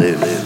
live.